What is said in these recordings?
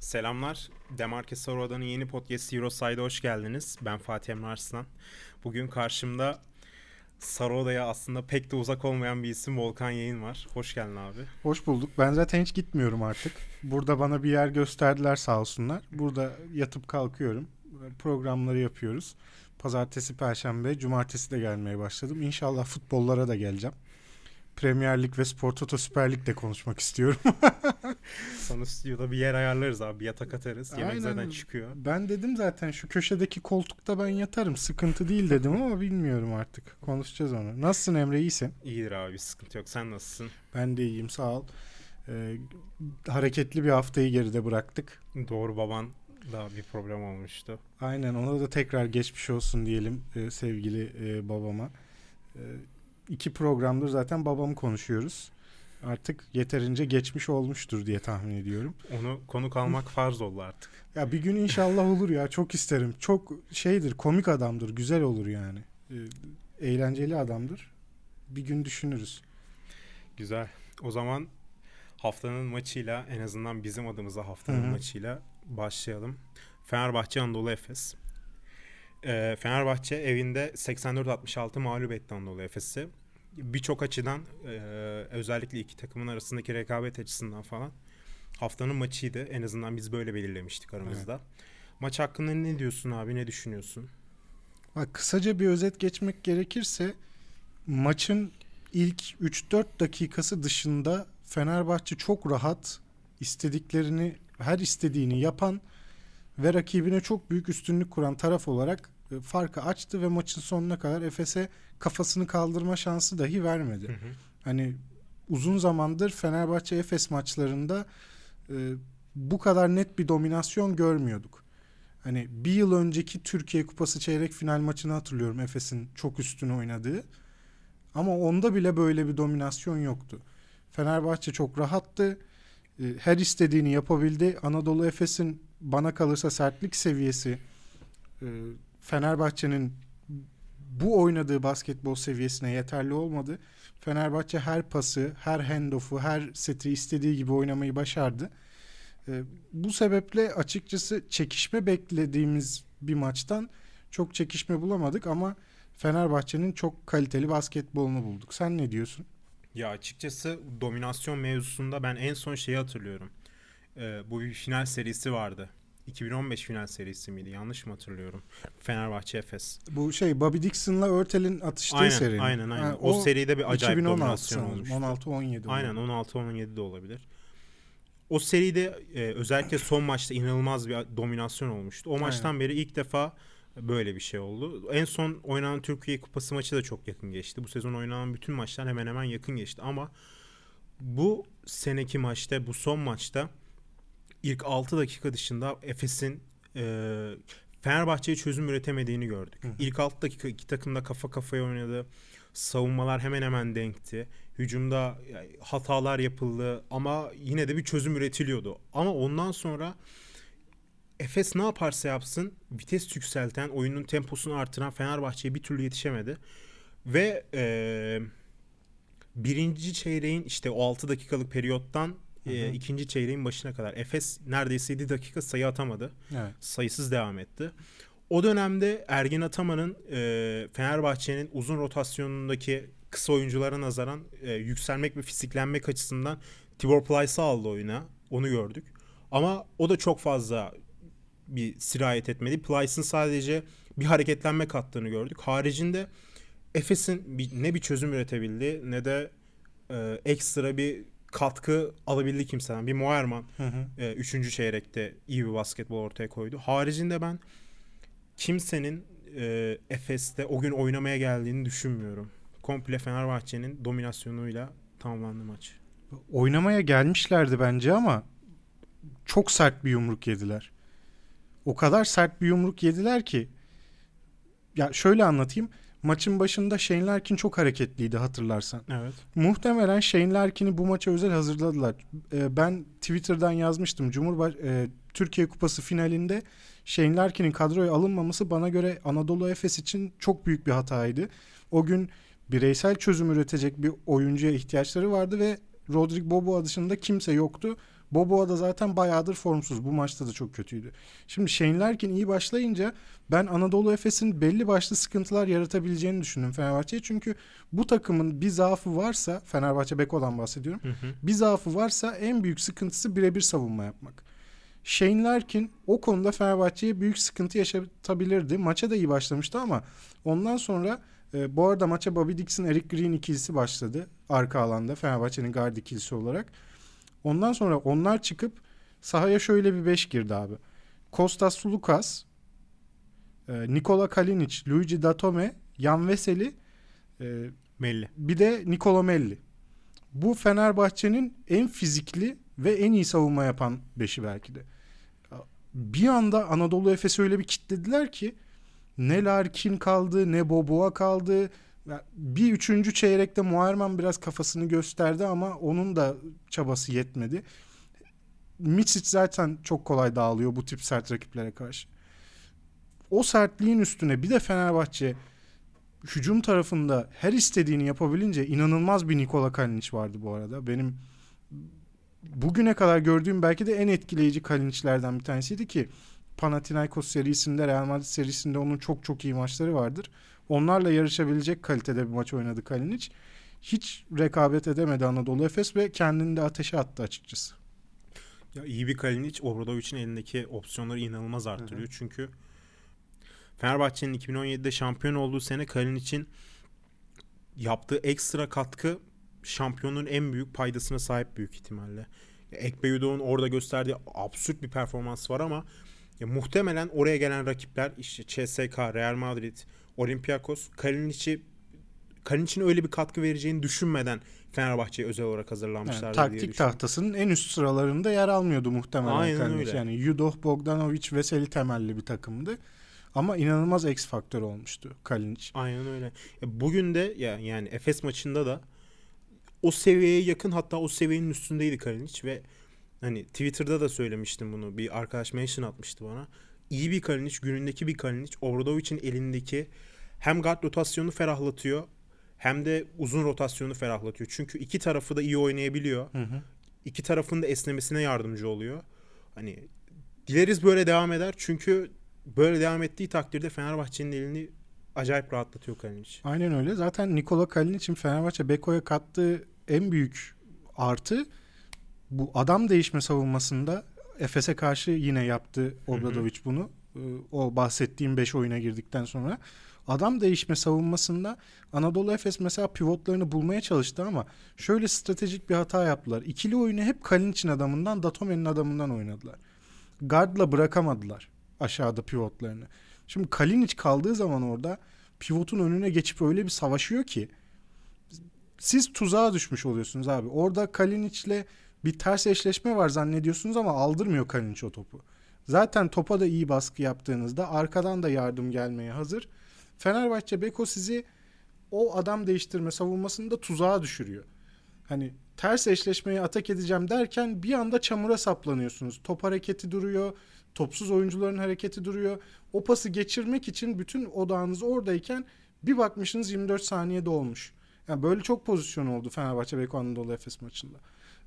Selamlar. Demarke Saroda'nın yeni podcast Euroside'a hoş geldiniz. Ben Fatih Emre Arslan. Bugün karşımda Saroda'ya aslında pek de uzak olmayan bir isim Volkan Yayın var. Hoş geldin abi. Hoş bulduk. Ben zaten hiç gitmiyorum artık. Burada bana bir yer gösterdiler sağ olsunlar. Burada yatıp kalkıyorum. Programları yapıyoruz. Pazartesi, Perşembe, Cumartesi de gelmeye başladım. İnşallah futbollara da geleceğim. Premier Lig ve Spor Toto Süper Lig de konuşmak istiyorum. Sana stüdyoda bir yer ayarlarız abi. Yatak atarız. Yemek Aynen. zaten çıkıyor. Ben dedim zaten şu köşedeki koltukta ben yatarım. Sıkıntı değil dedim ama bilmiyorum artık. Konuşacağız onu. Nasılsın Emre? İyisin. İyidir abi bir sıkıntı yok. Sen nasılsın? Ben de iyiyim sağ ol. Ee, hareketli bir haftayı geride bıraktık. Doğru baban da bir problem olmuştu. Aynen ona da tekrar geçmiş olsun diyelim e, sevgili e, babama. E, iki programdır zaten babamı konuşuyoruz. Artık yeterince geçmiş olmuştur diye tahmin ediyorum. Onu konuk almak farz oldu artık. Ya bir gün inşallah olur ya çok isterim. Çok şeydir komik adamdır güzel olur yani. E, eğlenceli adamdır. Bir gün düşünürüz. Güzel. O zaman haftanın maçıyla en azından bizim adımıza haftanın Hı hı. maçıyla başlayalım. Fenerbahçe Anadolu Efes. Ee, Fenerbahçe evinde 84-66 mağlup etti Anadolu Efes'i. Birçok açıdan e, özellikle iki takımın arasındaki rekabet açısından falan haftanın maçıydı. En azından biz böyle belirlemiştik aramızda. Maç hakkında ne diyorsun abi? Ne düşünüyorsun? Bak kısaca bir özet geçmek gerekirse maçın ilk 3-4 dakikası dışında Fenerbahçe çok rahat istediklerini her istediğini yapan ve rakibine çok büyük üstünlük kuran taraf olarak e, farkı açtı ve maçın sonuna kadar Efes'e kafasını kaldırma şansı dahi vermedi. Hani uzun zamandır Fenerbahçe Efes maçlarında e, bu kadar net bir dominasyon görmüyorduk. Hani bir yıl önceki Türkiye Kupası çeyrek final maçını hatırlıyorum Efes'in çok üstüne oynadığı. Ama onda bile böyle bir dominasyon yoktu. Fenerbahçe çok rahattı. E, Her istediğini yapabildi. Anadolu Efes'in bana kalırsa sertlik seviyesi e, Fenerbahçe'nin bu oynadığı basketbol seviyesine yeterli olmadı. Fenerbahçe her pası, her handoff'u, her seti istediği gibi oynamayı başardı. E, bu sebeple açıkçası çekişme beklediğimiz bir maçtan çok çekişme bulamadık ama Fenerbahçe'nin çok kaliteli basketbolunu bulduk. Sen ne diyorsun? Ya açıkçası dominasyon mevzusunda ben en son şeyi hatırlıyorum. Ee, bu bir final serisi vardı. 2015 final serisi miydi? Yanlış mı hatırlıyorum? Fenerbahçe Efes. Bu şey Bobby Dixon'la Örtel'in atıştığı Aynen, seri. aynen, aynen. Ha, o, seride bir acayip 2016 dominasyon olmuştu. 16-17. Aynen 16-17 de olabilir. O seride e, özellikle son maçta inanılmaz bir dominasyon olmuştu. O maçtan beri ilk defa böyle bir şey oldu. En son oynanan Türkiye Kupası maçı da çok yakın geçti. Bu sezon oynanan bütün maçlar hemen hemen yakın geçti. Ama bu seneki maçta, bu son maçta ilk 6 dakika dışında Efes'in e, Fenerbahçe'ye çözüm üretemediğini gördük. Hı hı. İlk 6 dakika iki takım da kafa kafaya oynadı. Savunmalar hemen hemen denkti. Hücumda hatalar yapıldı ama yine de bir çözüm üretiliyordu. Ama ondan sonra Efes ne yaparsa yapsın vites yükselten, oyunun temposunu artıran Fenerbahçe'ye bir türlü yetişemedi. Ve e, birinci çeyreğin işte o 6 dakikalık periyottan e, Hı hı. ikinci çeyreğin başına kadar Efes neredeyse 7 dakika sayı atamadı. Evet. Sayısız devam etti. O dönemde Ergin Ataman'ın e, Fenerbahçe'nin uzun rotasyonundaki kısa oyunculara nazaran e, yükselmek ve fiziklenmek açısından Tibor Plyce'ı aldı oyuna. Onu gördük. Ama o da çok fazla bir sirayet etmedi. Plyce'ın sadece bir hareketlenme kattığını gördük. Haricinde Efes'in ne bir çözüm üretebildi ne de e, ekstra bir katkı alabildi kimseden. Bir Moerman Hı hı. e, üçüncü çeyrekte iyi bir basketbol ortaya koydu. Haricinde ben kimsenin e, Efes'te o gün oynamaya geldiğini düşünmüyorum. Komple Fenerbahçe'nin dominasyonuyla tamamlandı maç. Oynamaya gelmişlerdi bence ama çok sert bir yumruk yediler. O kadar sert bir yumruk yediler ki ya şöyle anlatayım. Maçın başında Shane Larkin çok hareketliydi hatırlarsan. Evet. Muhtemelen Shane Larkin'i bu maça özel hazırladılar. Ee, ben Twitter'dan yazmıştım. Cumhurbaş e, Türkiye Kupası finalinde Shane Larkin'in kadroya alınmaması bana göre Anadolu Efes için çok büyük bir hataydı. O gün bireysel çözüm üretecek bir oyuncuya ihtiyaçları vardı ve Rodrik Boboa dışında kimse yoktu. Boboa da zaten bayağıdır formsuz. Bu maçta da çok kötüydü. Şimdi Shane Larkin iyi başlayınca ben Anadolu Efes'in belli başlı sıkıntılar yaratabileceğini düşündüm Fenerbahçe'ye. Çünkü bu takımın bir zaafı varsa Fenerbahçe Beko'dan bahsediyorum. Hı hı. Bir zaafı varsa en büyük sıkıntısı birebir savunma yapmak. Shane Larkin o konuda Fenerbahçe'ye büyük sıkıntı yaşatabilirdi. Maça da iyi başlamıştı ama ondan sonra e, bu arada maça Bobby Dixon, Eric Green ikilisi başladı. Arka alanda Fenerbahçe'nin guard ikilisi olarak. Ondan sonra onlar çıkıp sahaya şöyle bir beş girdi abi. Kostas Sulukas, e, Nikola Kalinic, Luigi Datome, Jan Veseli, e, Melli. bir de Nikola Melli. Bu Fenerbahçe'nin en fizikli ve en iyi savunma yapan beşi belki de. Bir anda Anadolu Efes'i öyle bir kitlediler ki ne Larkin kaldı ne Boboa kaldı. Bir üçüncü çeyrekte Muharrem biraz kafasını gösterdi ama onun da çabası yetmedi. Mitsic zaten çok kolay dağılıyor bu tip sert rakiplere karşı. O sertliğin üstüne bir de Fenerbahçe hücum tarafında her istediğini yapabilince inanılmaz bir Nikola Kalinic vardı bu arada. Benim bugüne kadar gördüğüm belki de en etkileyici Kalinic'lerden bir tanesiydi ki Panathinaikos serisinde Real Madrid serisinde onun çok çok iyi maçları vardır. Onlarla yarışabilecek kalitede bir maç oynadı Kalinic. Hiç rekabet edemedi Anadolu Efes ve kendini de ateşe attı açıkçası. Ya iyi bir Kalinic Obradovic'in elindeki opsiyonları inanılmaz arttırıyor. Hı hı. Çünkü Fenerbahçe'nin 2017'de şampiyon olduğu sene Kalinic'in yaptığı ekstra katkı şampiyonun en büyük paydasına sahip büyük ihtimalle. Ekbe Yudo'nun orada gösterdiği absürt bir performans var ama ya muhtemelen oraya gelen rakipler işte CSK, Real Madrid, Olympiakos Kalinic'i Kalinic'in öyle bir katkı vereceğini düşünmeden Fenerbahçe'ye özel olarak hazırlanmışlar yani, taktik tahtasının en üst sıralarında yer almıyordu muhtemelen Aynen Kalinic. öyle. Yani Yudoh, Bogdanovic, Veseli temelli bir takımdı. Ama inanılmaz X faktör olmuştu Kalinic. Aynen öyle. Bugün de ya yani Efes maçında da o seviyeye yakın hatta o seviyenin üstündeydi Kalinic ve hani Twitter'da da söylemiştim bunu. Bir arkadaş mention atmıştı bana. İyi bir Kalinic, günündeki bir Kalinic. Obradovic'in elindeki hem guard rotasyonu ferahlatıyor hem de uzun rotasyonu ferahlatıyor. Çünkü iki tarafı da iyi oynayabiliyor. Hı hı. İki tarafın da esnemesine yardımcı oluyor. Hani dileriz böyle devam eder. Çünkü böyle devam ettiği takdirde Fenerbahçe'nin elini acayip rahatlatıyor Kalinic. Aynen öyle. Zaten Nikola Kalinic'in Fenerbahçe Beko'ya kattığı en büyük artı bu adam değişme savunmasında Efes'e karşı yine yaptı Obradovic bunu. O bahsettiğim 5 oyuna girdikten sonra. Adam değişme savunmasında Anadolu Efes mesela pivotlarını bulmaya çalıştı ama şöyle stratejik bir hata yaptılar. İkili oyunu hep Kalinic'in adamından Datome'nin adamından oynadılar. Guard'la bırakamadılar aşağıda pivotlarını. Şimdi Kalinic kaldığı zaman orada pivotun önüne geçip öyle bir savaşıyor ki siz tuzağa düşmüş oluyorsunuz abi. Orada Kalinic'le bir ters eşleşme var zannediyorsunuz ama aldırmıyor Kalinic o topu. Zaten topa da iyi baskı yaptığınızda arkadan da yardım gelmeye hazır. Fenerbahçe Beko sizi o adam değiştirme savunmasında tuzağa düşürüyor. Hani ters eşleşmeyi atak edeceğim derken bir anda çamura saplanıyorsunuz. Top hareketi duruyor, topsuz oyuncuların hareketi duruyor. O pası geçirmek için bütün odağınız oradayken bir bakmışsınız 24 saniyede olmuş. Yani böyle çok pozisyon oldu Fenerbahçe Beko Anadolu Efes maçında.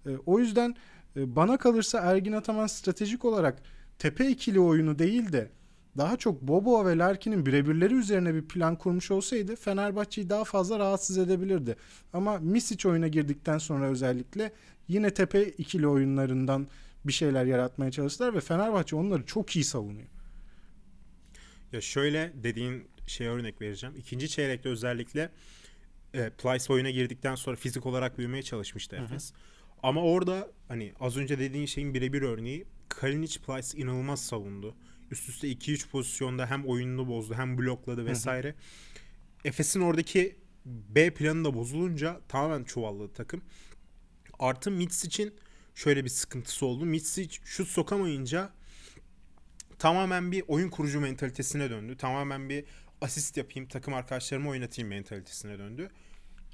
E, o yüzden e, bana kalırsa Ergin Ataman stratejik olarak tepe ikili oyunu değil de daha çok Bobo ve Larkin'in birebirleri üzerine bir plan kurmuş olsaydı Fenerbahçe'yi daha fazla rahatsız edebilirdi. Ama Misic oyuna girdikten sonra özellikle yine tepe ikili oyunlarından bir şeyler yaratmaya çalıştılar ve Fenerbahçe onları çok iyi savunuyor. Ya şöyle dediğin şey örnek vereceğim. İkinci çeyrekte özellikle e, Plyce oyuna girdikten sonra fizik olarak büyümeye çalışmıştı Efes. Hı hı. Ama orada hani az önce dediğin şeyin birebir örneği Kalinic Plyce inanılmaz savundu. Üst üste 2-3 pozisyonda hem oyununu bozdu hem blokladı vesaire. Efes'in oradaki B planı da bozulunca tamamen çuvalladı takım. Artı Mitsic'in şöyle bir sıkıntısı oldu. Mitsic şut sokamayınca tamamen bir oyun kurucu mentalitesine döndü. Tamamen bir asist yapayım, takım arkadaşlarımı oynatayım mentalitesine döndü.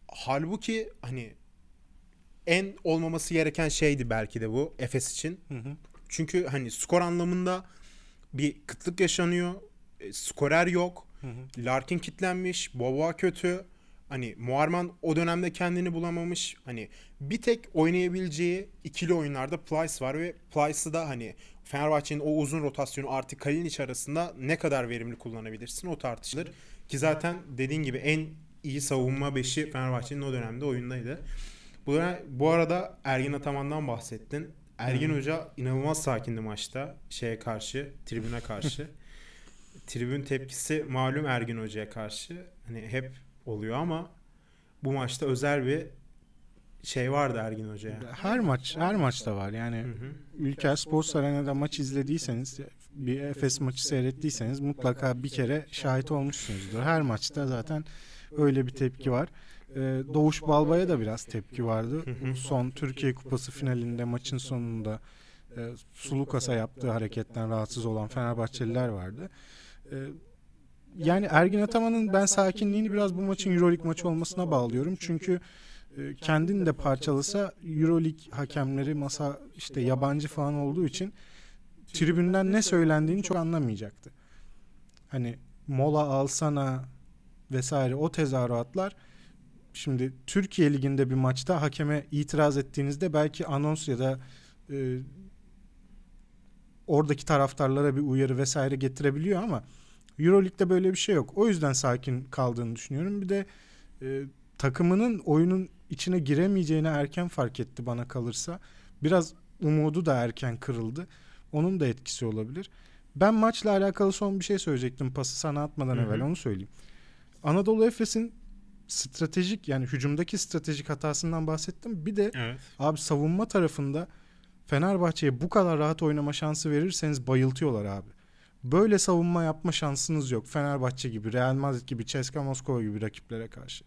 Halbuki hani en olmaması gereken şeydi belki de bu Efes için. Hı hı. Çünkü hani skor anlamında bir kıtlık yaşanıyor. E, skorer yok. Hı hı. Larkin kitlenmiş. Boba kötü. Hani Muharman o dönemde kendini bulamamış. Hani bir tek oynayabileceği ikili oyunlarda Plyce var ve Plyce'ı da hani Fenerbahçe'nin o uzun rotasyonu artı Kalinic arasında ne kadar verimli kullanabilirsin o tartışılır. Ki zaten dediğin gibi en iyi savunma beşi Fenerbahçe'nin o dönemde oyundaydı. Bu, bu arada Ergin Ataman'dan bahsettin. Ergin Hoca inanılmaz sakindi maçta şeye karşı, tribüne karşı. Tribün tepkisi malum Ergin Hoca'ya karşı. Hani hep oluyor ama bu maçta özel bir şey vardı Ergin Hoca'ya. Her maç, her maçta var. Yani. Ülker Sports Arena'da maç izlediyseniz, bir Efes maçı seyrettiyseniz mutlaka bir kere şahit olmuşsunuzdur. Her maçta zaten öyle bir tepki var. Ee, Doğuş Balbay'a da biraz tepki vardı. Son Türkiye Kupası finalinde maçın sonunda e, Sulukas'a yaptığı hareketten rahatsız olan Fenerbahçeliler vardı. E, yani Ergin Ataman'ın ben sakinliğini biraz bu maçın Euroleague maçı olmasına bağlıyorum. Çünkü e, kendini de parçalasa Euroleague hakemleri masa işte yabancı falan olduğu için tribünden ne söylendiğini çok anlamayacaktı. Hani mola alsana vesaire o tezahüratlar şimdi Türkiye liginde bir maçta hakeme itiraz ettiğinizde belki anons ya da e, oradaki taraftarlara bir uyarı vesaire getirebiliyor ama Euroleague'de böyle bir şey yok. O yüzden sakin kaldığını düşünüyorum. Bir de e, takımının oyunun içine giremeyeceğini erken fark etti bana kalırsa. Biraz umudu da erken kırıldı. Onun da etkisi olabilir. Ben maçla alakalı son bir şey söyleyecektim pası sana atmadan Hı-hı. evvel onu söyleyeyim. Anadolu Efes'in stratejik yani hücumdaki stratejik hatasından bahsettim. Bir de evet. abi savunma tarafında Fenerbahçe'ye bu kadar rahat oynama şansı verirseniz bayıltıyorlar abi. Böyle savunma yapma şansınız yok. Fenerbahçe gibi, Real Madrid gibi, CSKA Moskova gibi rakiplere karşı.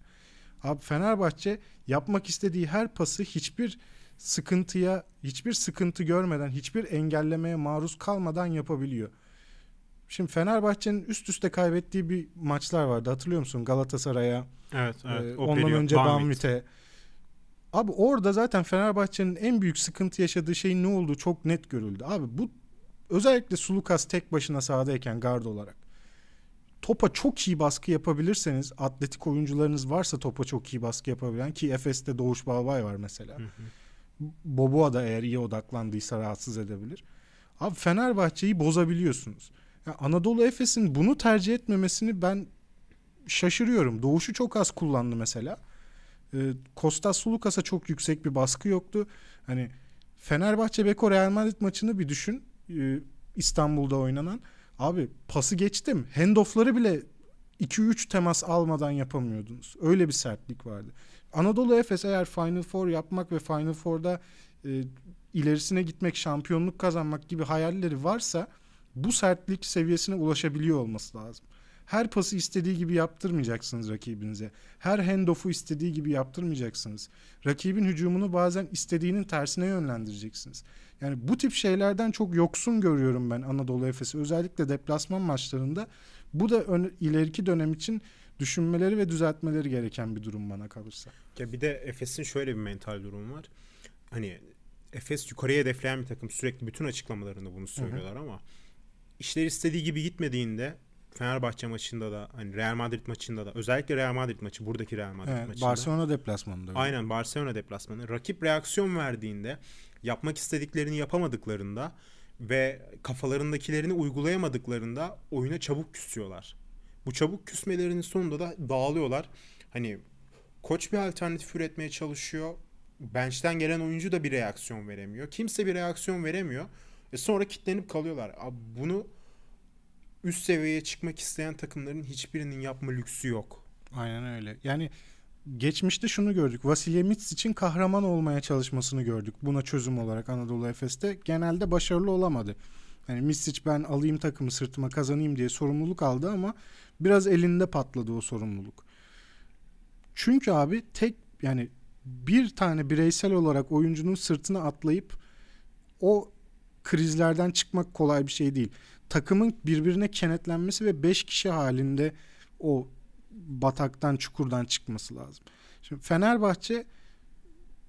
Abi Fenerbahçe yapmak istediği her pası hiçbir sıkıntıya, hiçbir sıkıntı görmeden, hiçbir engellemeye maruz kalmadan yapabiliyor. Şimdi Fenerbahçe'nin üst üste kaybettiği bir maçlar vardı. Hatırlıyor musun? Galatasaray'a. Evet, evet. E, ondan periyo, önce Banvit'e. Abi orada zaten Fenerbahçe'nin en büyük sıkıntı yaşadığı şeyin ne olduğu çok net görüldü. Abi bu özellikle Sulukas tek başına sahadayken gard olarak topa çok iyi baskı yapabilirseniz atletik oyuncularınız varsa topa çok iyi baskı yapabilen ki Efes'te Doğuş Balbay var mesela. Hı Boboa da eğer iyi odaklandıysa rahatsız edebilir. Abi Fenerbahçe'yi bozabiliyorsunuz. Yani Anadolu Efes'in bunu tercih etmemesini ben şaşırıyorum. Doğuş'u çok az kullandı mesela. Ee, Kostas Sulukas'a çok yüksek bir baskı yoktu. Hani Fenerbahçe Beko Real Madrid maçını bir düşün. Ee, İstanbul'da oynanan. Abi pası geçtim. Handoff'ları bile 2-3 temas almadan yapamıyordunuz. Öyle bir sertlik vardı. Anadolu Efes eğer Final Four yapmak ve Final Four'da e, ilerisine gitmek, şampiyonluk kazanmak gibi hayalleri varsa bu sertlik seviyesine ulaşabiliyor olması lazım. Her pası istediği gibi yaptırmayacaksınız rakibinize. Her handoff'u istediği gibi yaptırmayacaksınız. Rakibin hücumunu bazen istediğinin tersine yönlendireceksiniz. Yani bu tip şeylerden çok yoksun görüyorum ben Anadolu Efes'i. Özellikle deplasman maçlarında. Bu da ön, ileriki dönem için düşünmeleri ve düzeltmeleri gereken bir durum bana kalırsa. Ya bir de Efes'in şöyle bir mental durum var. Hani Efes yukarıya hedefleyen bir takım sürekli bütün açıklamalarında bunu söylüyorlar Hı-hı. ama işler istediği gibi gitmediğinde Fenerbahçe maçında da hani Real Madrid maçında da özellikle Real Madrid maçı buradaki Real Madrid evet, maçında. Barcelona deplasmanında. Aynen Barcelona deplasmanı. Rakip reaksiyon verdiğinde yapmak istediklerini yapamadıklarında ve kafalarındakilerini uygulayamadıklarında oyuna çabuk küsüyorlar. Bu çabuk küsmelerinin sonunda da dağılıyorlar. Hani koç bir alternatif üretmeye çalışıyor. Bench'ten gelen oyuncu da bir reaksiyon veremiyor. Kimse bir reaksiyon veremiyor. E sonra kitlenip kalıyorlar. Abi bunu üst seviyeye çıkmak isteyen takımların hiçbirinin yapma lüksü yok. Aynen öyle. Yani geçmişte şunu gördük. Vasilya için kahraman olmaya çalışmasını gördük. Buna çözüm olarak Anadolu Efes'te. Genelde başarılı olamadı. Yani Mitsic ben alayım takımı sırtıma kazanayım diye sorumluluk aldı ama biraz elinde patladı o sorumluluk. Çünkü abi tek yani bir tane bireysel olarak oyuncunun sırtına atlayıp o krizlerden çıkmak kolay bir şey değil. Takımın birbirine kenetlenmesi ve beş kişi halinde o bataktan çukurdan çıkması lazım. Şimdi Fenerbahçe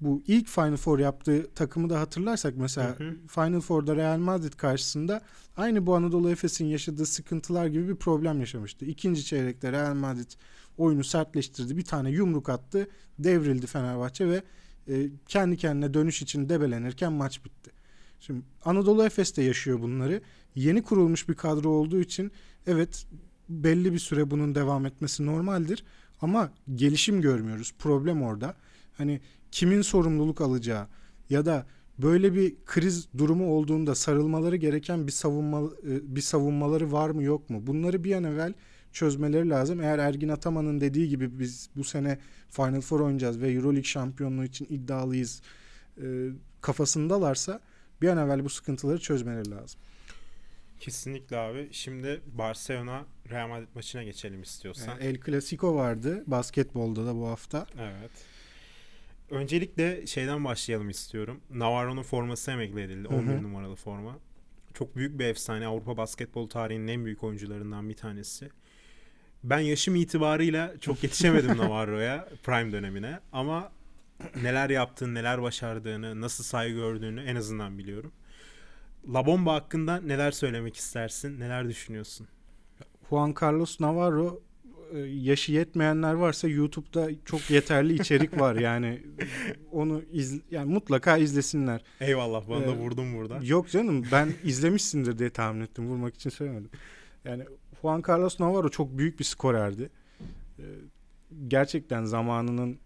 bu ilk Final Four yaptığı takımı da hatırlarsak mesela Hı hı. Final Four'da Real Madrid karşısında aynı bu Anadolu Efes'in yaşadığı sıkıntılar gibi bir problem yaşamıştı. İkinci çeyrekte Real Madrid oyunu sertleştirdi. Bir tane yumruk attı. Devrildi Fenerbahçe ve e, kendi kendine dönüş için debelenirken maç bitti. Şimdi Anadolu Efes de yaşıyor bunları. Yeni kurulmuş bir kadro olduğu için evet belli bir süre bunun devam etmesi normaldir. Ama gelişim görmüyoruz. Problem orada. Hani kimin sorumluluk alacağı ya da böyle bir kriz durumu olduğunda sarılmaları gereken bir savunma e, bir savunmaları var mı yok mu? Bunları bir an evvel çözmeleri lazım. Eğer Ergin Ataman'ın dediği gibi biz bu sene Final Four oynayacağız ve EuroLeague şampiyonluğu için iddialıyız e, kafasındalarsa bir an evvel bu sıkıntıları çözmeleri lazım. Kesinlikle abi. Şimdi Barcelona Real Madrid maçına geçelim istiyorsan. E, El Clasico vardı basketbolda da bu hafta. Evet. Öncelikle şeyden başlayalım istiyorum. Navarro'nun forması emekli edildi. Hı hı. 11 numaralı forma. Çok büyük bir efsane. Avrupa basketbol tarihinin en büyük oyuncularından bir tanesi. Ben yaşım itibarıyla çok yetişemedim Navarro'ya prime dönemine ama neler yaptığını, neler başardığını, nasıl saygı gördüğünü en azından biliyorum. La Bomba hakkında neler söylemek istersin? Neler düşünüyorsun? Juan Carlos Navarro e, yaşı yetmeyenler varsa YouTube'da çok yeterli içerik var yani onu iz, yani mutlaka izlesinler. Eyvallah bana da Ee, vurdum burada. Yok canım ben izlemişsindir diye tahmin ettim vurmak için söylemedim. Yani Juan Carlos Navarro çok büyük bir skorerdi. Ee, Gerçekten zamanının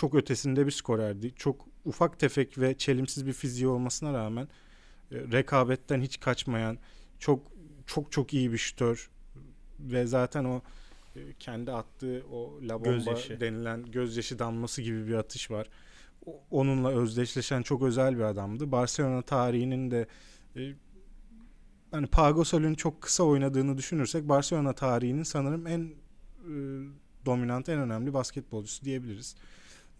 çok ötesinde bir skorerdi. Çok ufak tefek ve çelimsiz bir fiziği olmasına rağmen e, rekabetten hiç kaçmayan çok çok çok iyi bir şütör ve zaten o e, kendi attığı o la bomba Gözyaşı. denilen gözyaşı damlası gibi bir atış var. Onunla özdeşleşen çok özel bir adamdı. Barcelona tarihinin de e, hani Pau Gasol'ün çok kısa oynadığını düşünürsek Barcelona tarihinin sanırım en e, dominant, en önemli basketbolcusu diyebiliriz.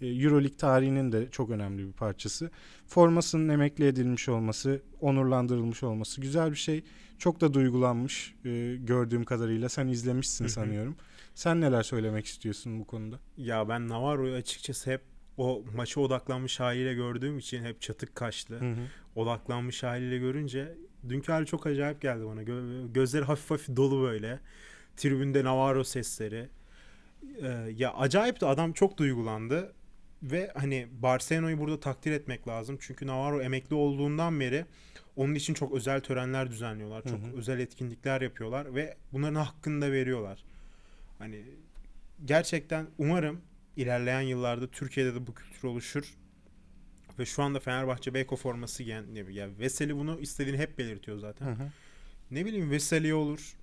E, Euroleague tarihinin de çok önemli bir parçası. Formasının emekli edilmiş olması, onurlandırılmış olması güzel bir şey. Çok da duygulanmış e, gördüğüm kadarıyla. Sen izlemişsin sanıyorum. Sen neler söylemek istiyorsun bu konuda? Ya ben Navarro'yu açıkçası hep o maça odaklanmış haliyle gördüğüm için hep çatık kaşlı, Hı hı. odaklanmış haliyle görünce dünkü hali çok acayip geldi bana. Gö- gözleri hafif hafif dolu böyle. Tribünde Navarro sesleri. Ee, ya acayipti adam çok duygulandı ve hani Barcelona'yı burada takdir etmek lazım. Çünkü Navarro emekli olduğundan beri onun için çok özel törenler düzenliyorlar. Çok Hı hı. özel etkinlikler yapıyorlar ve bunların hakkını da veriyorlar. Hani gerçekten umarım ilerleyen yıllarda Türkiye'de de bu kültür oluşur. Ve şu anda Fenerbahçe Beko forması giyen ne bileyim ya Veseli bunu istediğini hep belirtiyor zaten. Hı hı. Ne bileyim Veseli olur.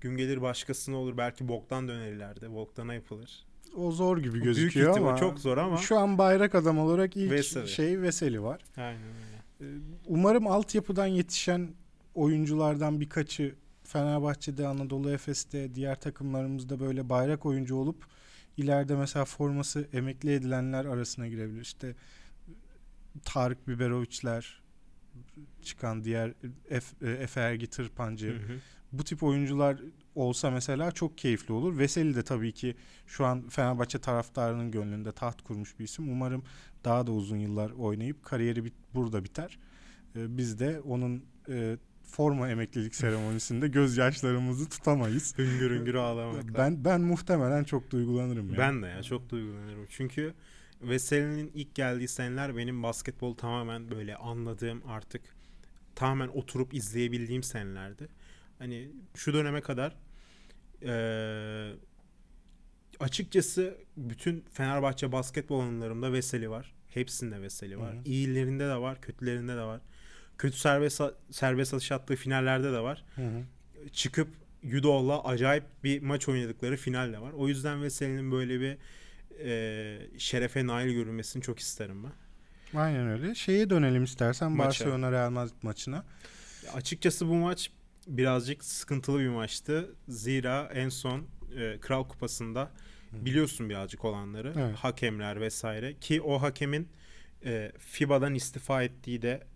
Gün gelir başkasına olur. Belki Boktan döner ileride. Boktan'a yapılır. O zor gibi Büyük gözüküyor ihtimal ama çok zor ama. şu an bayrak adam olarak ilk Veseli. şey Veseli var. Aynen öyle. Ee, Umarım altyapıdan yetişen oyunculardan birkaçı Fenerbahçe'de, Anadolu Efes'te, diğer takımlarımızda böyle bayrak oyuncu olup ileride mesela forması emekli edilenler arasına girebilir. İşte Tarık Biberoviçler çıkan diğer Efe Ergi Tırpancı. Hı hı. Bu tip oyuncular olsa mesela çok keyifli olur. Veseli de tabii ki şu an Fenerbahçe taraftarının gönlünde taht kurmuş bir isim. Umarım daha da uzun yıllar oynayıp kariyeri bit- burada biter. Ee, biz de onun e, forma emeklilik seremonisinde gözyaşlarımızı tutamayız. Hüngür hüngür ağlamakla. ben ben muhtemelen çok duygulanırım. yani. Ben de ya çok duygulanırım. Çünkü Veseli'nin ilk geldiği seneler benim basketbol tamamen böyle anladığım artık tamamen oturup izleyebildiğim senelerdi. Hani şu döneme kadar eee, açıkçası bütün Fenerbahçe basketbol anılarımda Veseli var. Hepsinde Veseli var. Hı hı. İyilerinde de var, kötülerinde de var. Kötü serbest serbest atış attığı finallerde de var Hı hı. çıkıp Yudo'la acayip bir maç oynadıkları final de var. O yüzden Veseli'nin böyle bir e, şerefe nail görülmesini çok isterim ben. Aynen öyle. Şeye dönelim istersen Maça. Barcelona Real Madrid maçına. Ya Açıkçası bu maç birazcık sıkıntılı bir maçtı. Zira en son e, Kral Kupası'nda biliyorsun birazcık olanları. Evet. Hakemler vesaire. Ki o hakemin e, FIBA'dan istifa ettiği de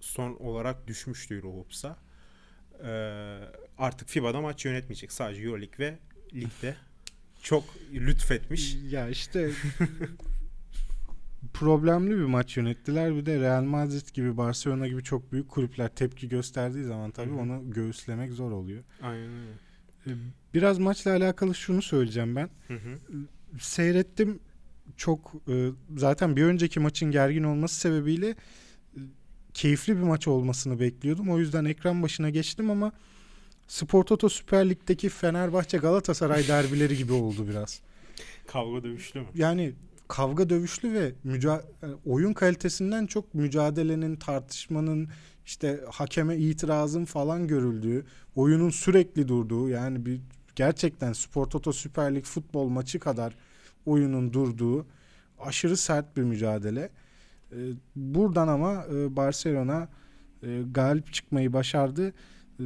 son olarak düşmüştü Eurohops'a. E, artık FIBA'da maç yönetmeyecek. Sadece Euroleague ve Lig'de. Çok lütfetmiş. Ya işte problemli bir maç yönettiler. Bir de Real Madrid gibi Barcelona gibi çok büyük kulüpler tepki gösterdiği zaman tabii Hı hı. onu göğüslemek zor oluyor. Aynen öyle. Ee, Biraz maçla alakalı şunu söyleyeceğim ben. Hı hı. Seyrettim çok e, zaten bir önceki maçın gergin olması sebebiyle e, keyifli bir maç olmasını bekliyordum. O yüzden ekran başına geçtim ama Spor Toto Süper Lig'deki Fenerbahçe Galatasaray derbileri gibi oldu biraz. Kavga dövüşlü mü? Yani kavga dövüşlü ve müca- yani oyun kalitesinden çok mücadelenin, tartışmanın, işte hakeme itirazın falan görüldüğü, oyunun sürekli durduğu yani bir gerçekten Spor Toto Süper Lig futbol maçı kadar oyunun durduğu aşırı sert bir mücadele. Ee, buradan ama e, Barcelona e, galip çıkmayı başardı. E,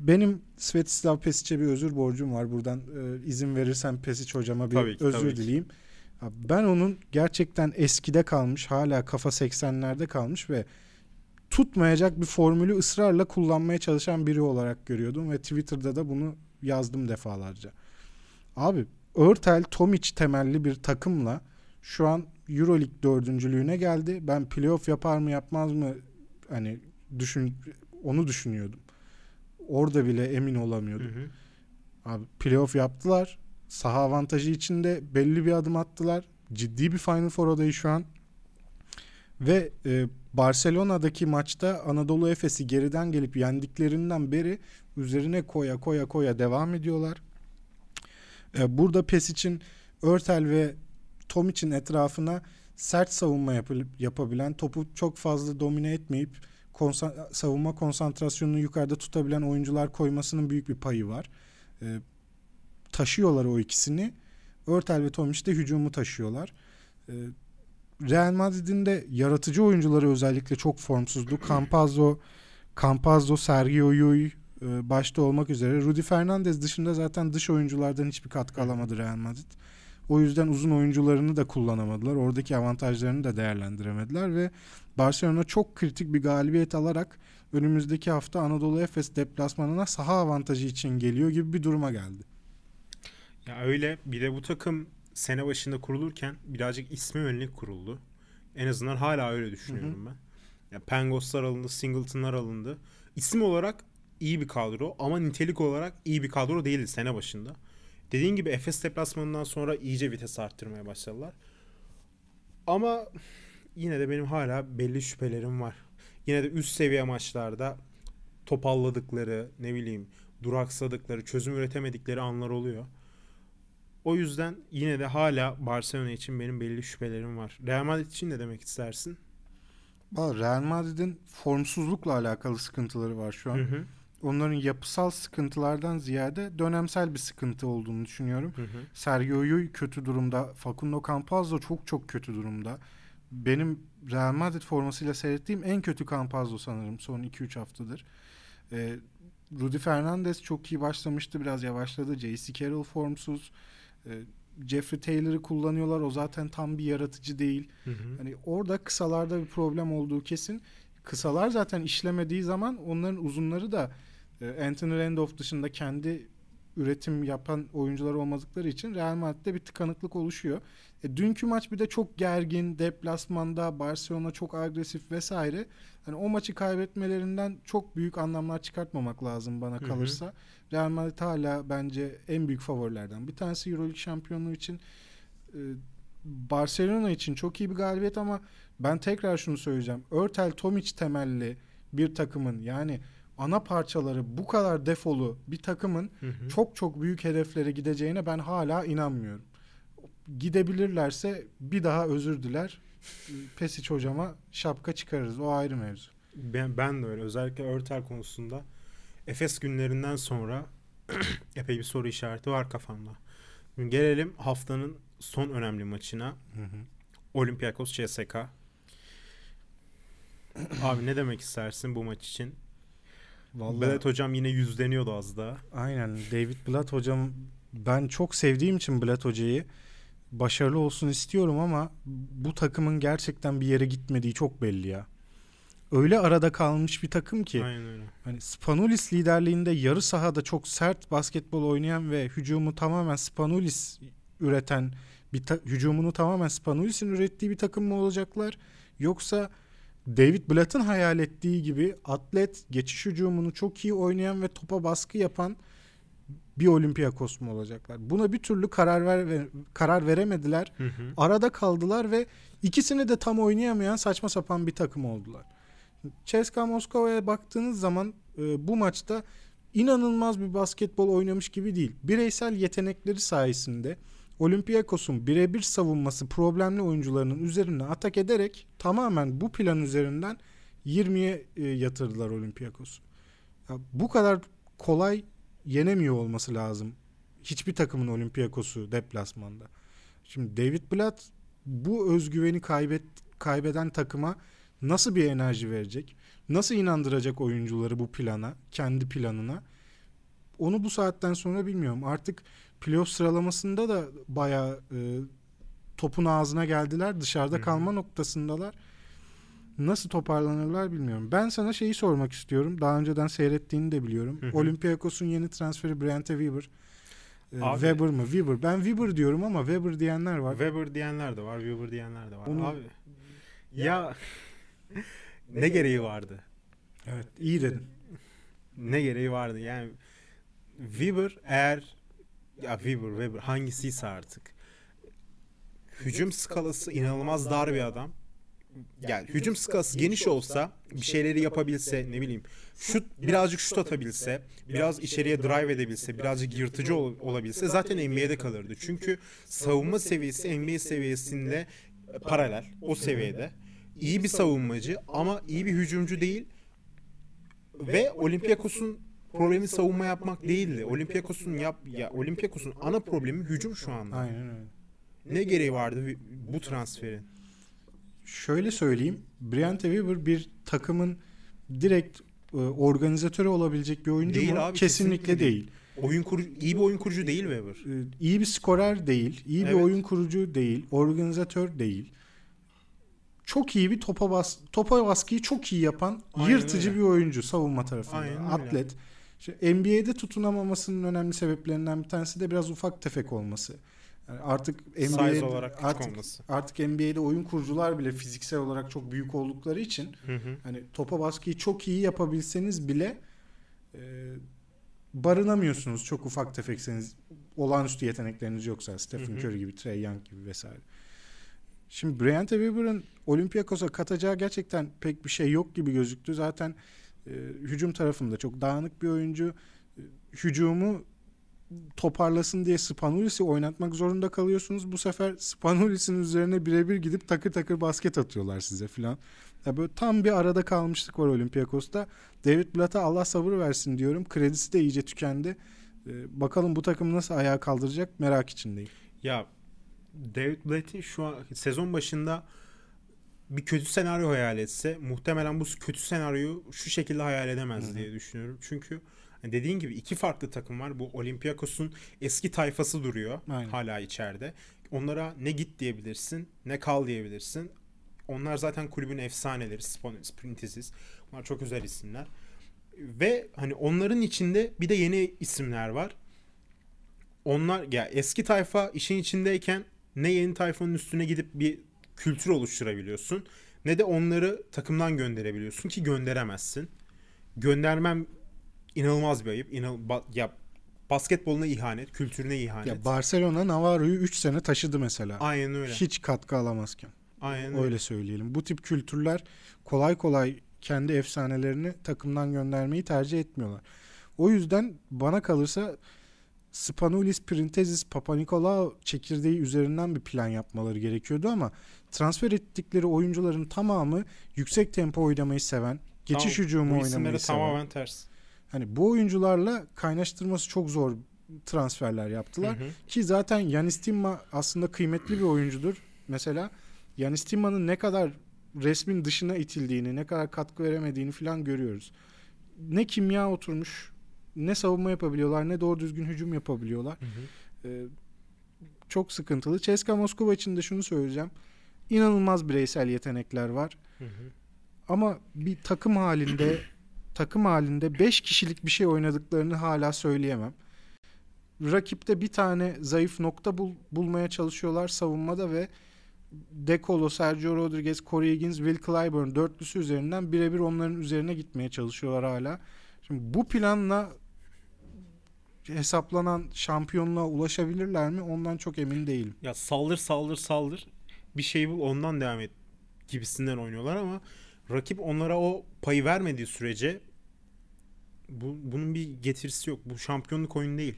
Benim Svetislav Pesic'e bir özür borcum var. Buradan e, izin verirsen Pesic hocama bir Tabii ki, özür tabii ki. dileyeyim. Ya Ben onun gerçekten eskide kalmış, hala kafa 80'lerde kalmış ve tutmayacak bir formülü ısrarla kullanmaya çalışan biri olarak görüyordum ve Twitter'da da bunu yazdım defalarca. Abi Örtel Tomic temelli bir takımla şu an Euroleague dördüncülüğüne geldi. Ben playoff yapar mı yapmaz mı hani düşün onu düşünüyordum. Orada bile emin Hı olamıyordum. hı. Abi playoff yaptılar. Saha avantajı içinde belli bir adım attılar. Ciddi bir Final Four adayı şu an. Ve e, Barcelona'daki maçta Anadolu Efes'i geriden gelip yendiklerinden beri üzerine koya koya koya devam ediyorlar. E, burada Pes için Örtel ve Tom için etrafına sert savunma yapılıp, yapabilen, topu çok fazla domine etmeyip konsan- savunma konsantrasyonunu yukarıda tutabilen oyuncular koymasının büyük bir payı var. E, taşıyorlar o ikisini. Örtel ve Tomic de hücumu taşıyorlar. E, Real Madrid'in de yaratıcı oyuncuları özellikle çok formsuzdu. Campazzo, Campazzo, Sergio Llull e, başta olmak üzere. Rudy Fernandez dışında zaten dış oyunculardan hiçbir katkı alamadı Real Madrid. O yüzden uzun oyuncularını da kullanamadılar. Oradaki avantajlarını da değerlendiremediler ve Barcelona çok kritik bir galibiyet alarak önümüzdeki hafta Anadolu Efes deplasmanına saha avantajı için geliyor gibi bir duruma geldi. Ya öyle bir de bu takım sene başında kurulurken birazcık ismi yönelik kuruldu. En azından hala öyle düşünüyorum ben. Ya Pangoslar alındı, Singleton'lar alındı. İsim olarak iyi bir kadro ama nitelik olarak iyi bir kadro değildi sene başında. Dediğin gibi Efes deplasmanından sonra iyice vites arttırmaya başladılar. Ama yine de benim hala belli şüphelerim var. Yine de üst seviye maçlarda topalladıkları, ne bileyim, duraksadıkları, çözüm üretemedikleri anlar oluyor. O yüzden yine de hala Barcelona için benim belli şüphelerim var. Real Madrid için ne demek istersin? Real Madrid'in formsuzlukla alakalı sıkıntıları var şu an. Hı hı. Onların yapısal sıkıntılardan ziyade dönemsel bir sıkıntı olduğunu düşünüyorum. Hı hı. Sergio Llull kötü durumda. Facundo Campazzo çok çok kötü durumda. Benim Real Madrid formasıyla seyrettiğim en kötü Campazzo sanırım son 2-3 haftadır. Ee, Rudy Fernandez çok iyi başlamıştı. Biraz yavaşladı. J.C. Carroll formsuz. Ee, Jeffrey Taylor'ı kullanıyorlar. O zaten tam bir yaratıcı değil. Hı hı. Hani orada kısalarda bir problem olduğu kesin. Kısalar zaten işlemediği zaman onların uzunları da e, Anthony Randolph dışında kendi üretim yapan oyuncular olmadıkları için Real Madrid'de bir tıkanıklık oluşuyor. E, dünkü maç bir de çok gergin, deplasmanda Barcelona çok agresif vesaire. Hani o maçı kaybetmelerinden çok büyük anlamlar çıkartmamak lazım bana hı. kalırsa. Real Madrid hala bence en büyük favorilerden. Bir tanesi EuroLeague şampiyonluğu için e, Barcelona için çok iyi bir galibiyet ama ben tekrar şunu söyleyeceğim. Örtel Tomic temelli bir takımın yani ana parçaları bu kadar defolu bir takımın Hı hı. çok çok büyük hedeflere gideceğine ben hala inanmıyorum. Gidebilirlerse bir daha özür diler. Pesic hocama şapka çıkarırız. O ayrı mevzu. Ben, ben de öyle. Özellikle Örtel konusunda Efes günlerinden sonra epey bir soru işareti var kafamda. Şimdi gelelim haftanın son önemli maçına. Olympiakos CSK. Abi ne demek istersin bu maç için? Vallahi Belet hocam yine yüzleniyordu az daha. aynen David Blatt hocam ben çok sevdiğim için Blatt hocayı başarılı olsun istiyorum ama bu takımın gerçekten bir yere gitmediği çok belli ya. Öyle arada kalmış bir takım ki. Aynen öyle. Hani Spanulis liderliğinde yarı sahada çok sert basketbol oynayan ve hücumu tamamen Spanulis üreten bir ta- hücumunu tamamen Spanulis'in ürettiği bir takım mı olacaklar? Yoksa David Blatt'ın hayal ettiği gibi atlet, geçiş hücumunu çok iyi oynayan ve topa baskı yapan bir Olympiakos mu olacaklar? Buna bir türlü karar ver, karar veremediler. Hı hı. Arada kaldılar ve ikisini de tam oynayamayan saçma sapan bir takım oldular. CSKA Moskova'ya baktığınız zaman e, bu maçta inanılmaz bir basketbol oynamış gibi değil. Bireysel yetenekleri sayesinde Olympiakos'un birebir savunması problemli oyuncularının üzerine atak ederek tamamen bu plan üzerinden 20'ye e, yatırdılar Olympiakos'u. Ya bu kadar kolay yenemiyor olması lazım. Hiçbir takımın Olympiakos'u deplasmanda. Şimdi David Blatt bu özgüveni kaybet kaybeden takıma nasıl bir enerji verecek? Nasıl inandıracak oyuncuları bu plana, kendi planına? Onu bu saatten sonra bilmiyorum. Artık playoff sıralamasında da bayağı e, topun ağzına geldiler. Dışarıda Hı hı. kalma noktasındalar. Nasıl toparlanırlar bilmiyorum. Ben sana şeyi sormak istiyorum. Daha önceden seyrettiğini de biliyorum. Hı hı. Olympiakos'un yeni transferi Brent Weber. Ee, Abi- Weber mı? Weber. Ben Weber diyorum ama Weber diyenler var. Weber diyenler de var, Weber diyenler de var. Onu- Abi ya ne gereği vardı? Evet, iyi dedin. Ne gereği vardı? Yani Weber eğer ya Weber, Weber hangisiyse artık hücum skalası inanılmaz dar bir adam. Yani hücum skalası geniş olsa bir şeyleri yapabilse ne bileyim şut birazcık şut atabilse biraz içeriye drive edebilse birazcık yırtıcı ol- olabilse zaten NBA'de kalırdı. Çünkü savunma seviyesi NBA seviyesinde paralel o seviyede. İyi bir savunmacı ama iyi bir hücumcu değil ve Olympiakos'un problemi savunma yapmak değildi. Olympiakos'un yap ya Olympiakos'un ana problemi hücum şu anda. Aynen öyle. Ne gereği vardı bu transferin? Şöyle söyleyeyim. Brent Weber bir takımın direkt e, organizatörü olabilecek bir oyuncu Değil mu? abi, kesinlikle, kesinlikle değil. değil. Oyun kurucu iyi bir oyun kurucu değil Weber. E, iyi bir skorer değil, iyi bir Evet. oyun kurucu değil, organizatör değil. Çok iyi bir topa bas topa baskıyı çok iyi yapan Aynen yırtıcı öyle. bir oyuncu savunma tarafında. Aynen öyle. İşte NBA'de tutunamamasının önemli sebeplerinden bir tanesi de biraz ufak tefek olması. Yani artık NBA artık, olması. artık NBA'de oyun kurucular bile fiziksel olarak çok büyük oldukları için Hı hı. hani topa baskıyı çok iyi yapabilseniz bile e, barınamıyorsunuz çok ufak tefekseniz olağanüstü yetenekleriniz yoksa Stephen. Curry gibi, Trey Young gibi vesaire. Şimdi Bryant Weber'ın Olympiakos'a katacağı gerçekten pek bir şey yok gibi gözüktü. Zaten e, hücum tarafında çok dağınık bir oyuncu. E, hücumu toparlasın diye Spanulis'i oynatmak zorunda kalıyorsunuz. Bu sefer Spanulis'in üzerine birebir gidip takır takır basket atıyorlar size filan. Ya böyle tam bir arada kalmışlık var Olympiakos'ta. David Blatt'a Allah sabır versin diyorum. Kredisi de iyice tükendi. Ee, bakalım bu takım nasıl ayağa kaldıracak merak içindeyim. Ya David Blatt'in şu an sezon başında bir kötü senaryo hayal etse muhtemelen bu kötü senaryoyu şu şekilde hayal edemez diye düşünüyorum. Çünkü hani dediğin gibi iki farklı takım var. Bu Olympiakos'un eski tayfası duruyor Aynen. hala içeride. Onlara ne git diyebilirsin ne kal diyebilirsin. Onlar zaten kulübün efsaneleri. Sprintisiz. Bunlar çok özel isimler. Ve hani onların içinde bir de yeni isimler var. Onlar ya eski tayfa işin içindeyken ne yeni tayfanın üstüne gidip bir kültür oluşturabiliyorsun ne de onları takımdan gönderebiliyorsun ki gönderemezsin. Göndermem inanılmaz bir ayıp. İnanıl ba- ya basketboluna ihanet, kültürüne ihanet. Ya Barcelona Navarro'yu 3 sene taşıdı mesela. Aynen öyle. Hiç katkı alamazken. Aynen öyle. Öyle söyleyelim. Bu tip kültürler kolay kolay kendi efsanelerini takımdan göndermeyi tercih etmiyorlar. O yüzden bana kalırsa Spanulis, Printezis, Papanikolaou çekirdeği üzerinden bir plan yapmaları gerekiyordu ama transfer ettikleri oyuncuların tamamı yüksek tempo oynamayı seven, geçiş Tamam, hücumu oynamayı seven. tamamen ters. Hani bu oyuncularla kaynaştırması çok zor transferler yaptılar. Hı hı. Ki zaten Yanis Timma aslında kıymetli bir oyuncudur. Mesela Yanis Timma'nın ne kadar resmin dışına itildiğini, ne kadar katkı veremediğini falan görüyoruz. Ne kimya oturmuş, ne savunma yapabiliyorlar, ne doğru düzgün hücum yapabiliyorlar. Hı hı. Ee, çok sıkıntılı. CSKA Moskova için de şunu söyleyeceğim. İnanılmaz bireysel yetenekler var. Hı hı. Ama bir takım halinde takım halinde 5 kişilik bir şey oynadıklarını hala söyleyemem. rakipte bir tane zayıf nokta bul- bulmaya çalışıyorlar savunmada ve De Colo, Sergio Rodriguez, Corey Higgins, Will Clyburn dörtlüsü üzerinden birebir onların üzerine gitmeye çalışıyorlar hala. Şimdi bu planla hesaplanan şampiyonluğa ulaşabilirler mi? Ondan çok emin değilim. Ya saldır saldır saldır bir şey bul ondan devam et gibisinden oynuyorlar ama rakip onlara o payı vermediği sürece bu, bunun bir getirisi yok. Bu şampiyonluk oyunu değil.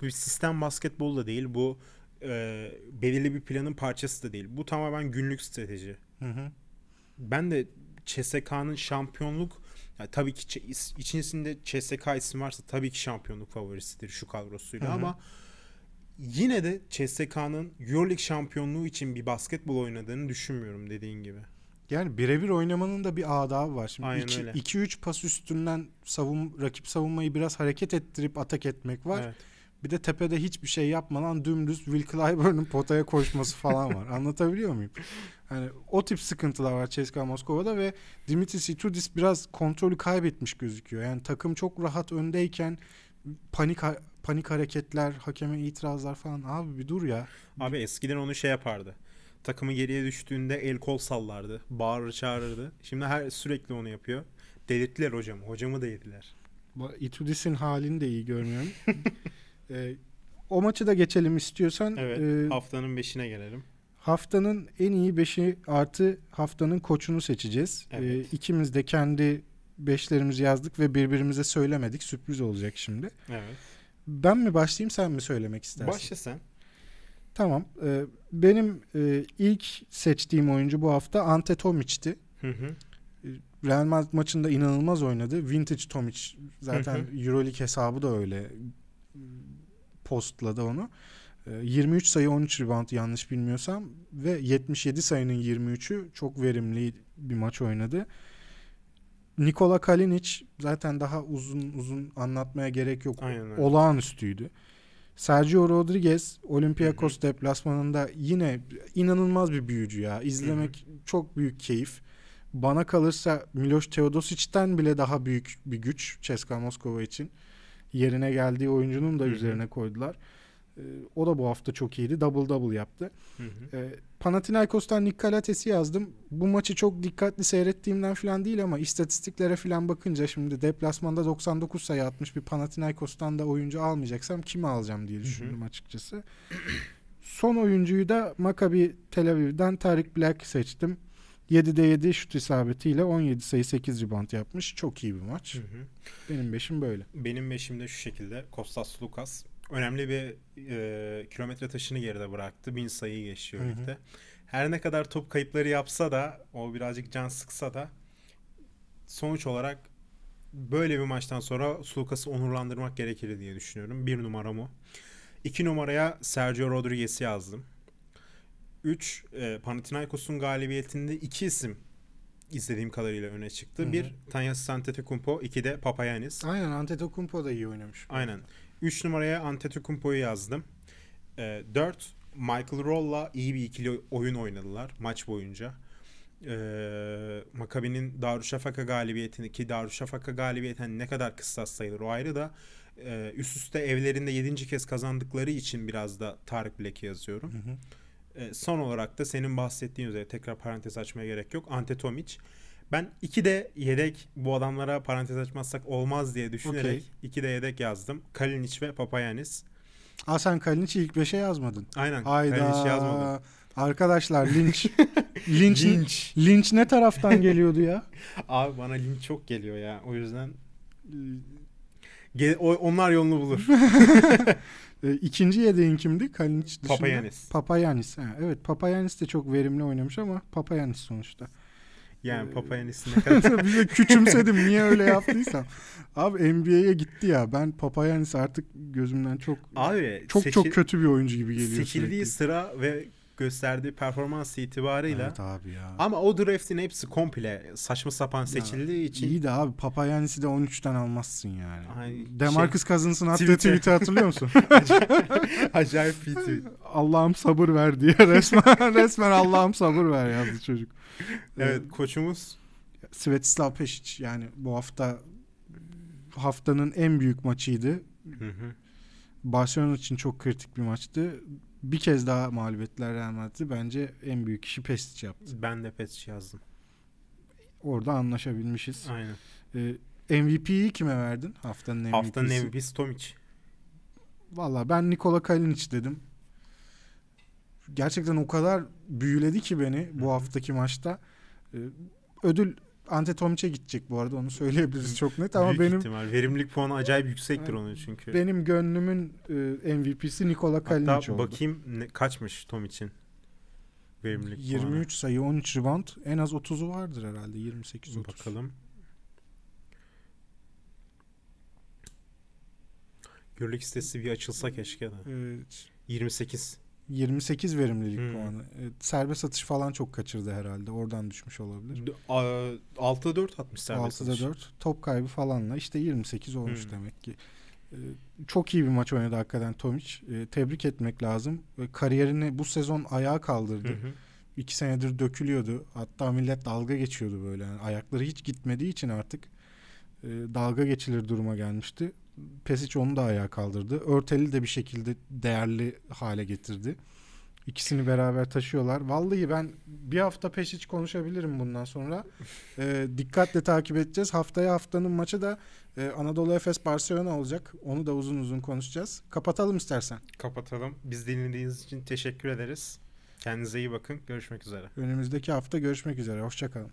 Bu bir sistem basketbol da değil. Bu e, belirli bir planın parçası da değil. Bu tamamen günlük strateji. Hı hı. Ben de CSK'nın şampiyonluk ya tabii ki içerisinde CSK isim varsa tabii ki şampiyonluk favorisidir şu kadrosuyla Hı hı. ama yine de CSK'nın EuroLeague şampiyonluğu için bir basketbol oynadığını düşünmüyorum dediğin gibi. Yani birebir oynamanın da bir adabı var. Şimdi Aynen iki- öyle. 2-3 pas üstünden savun rakip savunmayı biraz hareket ettirip atak etmek var. Evet. Bir de tepede hiçbir şey yapmadan dümdüz Will Clyburn'un potaya koşması falan var. Anlatabiliyor muyum? Yani o tip sıkıntılar var CSKA Moskova'da ve Dimitris Itudis biraz kontrolü kaybetmiş gözüküyor. Yani takım çok rahat öndeyken panik panik hareketler, hakeme itirazlar falan. Abi bir dur ya. Abi eskiden onu şey yapardı. Takımı geriye düştüğünde el kol sallardı. Bağırır çağırırdı. Şimdi her sürekli onu yapıyor. Delirttiler hocamı. Hocamı da yediler. Itudis'in halini de iyi görmüyorum. Ee, o maçı da geçelim istiyorsan. Evet. Ee, haftanın beşine gelelim. Haftanın en iyi 5'i artı haftanın koçunu seçeceğiz. Evet. Ee, ikimiz de kendi beşlerimizi yazdık ve birbirimize söylemedik. Sürpriz olacak şimdi. Evet. Ben mi başlayayım sen mi söylemek istersin? Başla sen. Tamam. Ee, benim e, ilk seçtiğim oyuncu bu hafta Ante Tomic'ti. Hı hı. Real Madrid maçında inanılmaz oynadı. Vintage Tomic zaten Hı hı. Euroleague hesabı da öyle postladı onu. Ee, 23 sayı 13 rebound yanlış bilmiyorsam ve 77 sayının 23'ü çok verimli bir maç oynadı. Nikola Kalinic zaten daha uzun uzun anlatmaya gerek yok. Aynen öyle. Olağanüstüydü. Sergio Rodriguez Olympiakos deplasmanında yine inanılmaz bir büyücü ya. İzlemek çok büyük keyif. Bana kalırsa Miloš Teodosic'ten bile daha büyük bir güç CSKA Moskova için. Yerine geldiği oyuncunun da Hı hı. üzerine koydular. Ee, o da bu hafta çok iyiydi. Double double yaptı. Hı hı. Ee, Panathinaikos'tan Nick Galates'i yazdım. Bu maçı çok dikkatli seyrettiğimden falan değil ama istatistiklere falan bakınca şimdi deplasmanda 99 sayı atmış bir Panathinaikos'tan da oyuncu almayacaksam kimi alacağım diye düşündüm açıkçası. Son oyuncuyu da Maccabi Tel Aviv'den Tarik Black seçtim. 7'de 7 şut isabetiyle 17 sayı 8 rebound yapmış. Çok iyi bir maç. Hı hı. Benim beşim böyle. Benim beşimde şu şekilde Kostas Lukas önemli bir e, kilometre taşını geride bıraktı. Bin sayıyı geçiyor ligde. Her ne kadar top kayıpları yapsa da o birazcık can sıksa da sonuç olarak böyle bir maçtan sonra Sulukas'ı onurlandırmak gerekir diye düşünüyorum. Bir numaram o. İki numaraya Sergio Rodriguez'i yazdım. Üç, e, Panathinaikos'un galibiyetinde iki isim izlediğim kadarıyla öne çıktı. Hı hı. Bir, Tanyas Antetokounmpo, iki de Papayanis. Aynen Antetokounmpo da iyi oynamış. Aynen. 3 numaraya Antetokounmpo'yu yazdım. 4 Michael Roll'la iyi bir ikili oyun oynadılar maç boyunca. Ee, Maccabi'nin Darüşşafaka galibiyetini ki Darüşşafaka galibiyeti hani ne kadar kıstas sayılır o ayrı da e, üst üste evlerinde 7. kez kazandıkları için biraz da Tarık Black'i yazıyorum. Hı hı. E, son olarak da senin bahsettiğin üzere tekrar parantez açmaya gerek yok. Ante Tomic. Ben iki de yedek bu adamlara parantez açmazsak olmaz diye düşünerek Okey. iki de yedek yazdım. Kalinic ve Papayanis. Aa sen Kalinic'i ilk 5'e yazmadın. Aynen. Hayda. Kalinic yazmadım. Arkadaşlar linç. linç. Linç. linç ne taraftan geliyordu ya? Abi bana linç çok geliyor ya. O yüzden Ge- onlar yolunu bulur. E, İkinci yedeğin kimdi? Kalinic dışında. Papayanis. Papayanis. Ha, evet Papayanis de çok verimli oynamış ama Papayanis sonuçta. Yani Papayanis'in ne kadar bir de küçümsedim niye öyle yaptıysam. Abi NBA'ye gitti ya. Ben Papayanis artık gözümden çok Abi çok seçil- çok kötü bir oyuncu gibi geliyor seçildiği sürekli. sıra ve gösterdiği performans itibarıyla Evet abi ya. ama o draft'in hepsi komple saçma sapan seçildiği için İyi de abi Papayanis'i de 13'ten almazsın yani. Ay, Demarcus Cousins'ın attığı tweet'i hatırlıyor musun? acayip bir tweet. Allah'ım sabır ver diye resmen resmen Allah'ım sabır ver yazdı çocuk. Evet koçumuz Svetislav Pešić yani bu hafta haftanın en büyük maçıydı. Hı hı. Barcelona için çok kritik bir maçtı. Bir kez daha mağlubiyetler Real Madrid'i bence en büyük işi Pesic yaptı. Ben de Pesic yazdım. Orada anlaşabilmişiz. Aynen. Ee, MVP'yi kime verdin? Haftanın MVP'si. Haftanın MVP'si Tomic. Valla ben Nikola Kalinic dedim. Gerçekten o kadar büyüledi ki beni bu haftaki maçta. Ee, ödül Ante Tomic'e gidecek bu arada onu söyleyebiliriz çok net ama Büyük benim ihtimal. Verimlilik puanı acayip yüksektir onun çünkü. benim gönlümün e, MVP'si Nikola Kalinic Hatta oldu. bakayım ne, kaçmış Tomic'in verimlilik 23 sayı 13 rebound en az 30'u vardır herhalde 28 puanı. 30. Bakalım. Görlük sitesi bir açılsa keşke de. Evet. 28. 28 verimlilik Hmm. puanı. Evet, serbest atış falan çok kaçırdı herhalde. Oradan düşmüş olabilir. D- a- 6'da 4 atmış serbest 6'da atış. 4 top kaybı falanla işte 28 olmuş Hmm. demek ki. Ee, Çok iyi bir maç oynadı hakikaten Tomic. Ee, Tebrik etmek lazım. Kariyerini bu sezon ayağa kaldırdı. Hı. İki senedir dökülüyordu. Hatta millet dalga geçiyordu böyle. Yani ayakları hiç gitmediği için artık e, dalga geçilir duruma gelmişti. Pesic onu da ayağa kaldırdı. Örteli de bir şekilde değerli hale getirdi. İkisini beraber taşıyorlar. Vallahi ben bir hafta Pesic konuşabilirim bundan sonra. E, dikkatle takip edeceğiz. Haftaya haftanın maçı da e, Anadolu Efes Barcelona olacak. Onu da uzun uzun konuşacağız. Kapatalım istersen. Kapatalım. Biz dinlediğiniz için teşekkür ederiz. Kendinize iyi bakın. Görüşmek üzere. Önümüzdeki hafta görüşmek üzere. Hoşçakalın.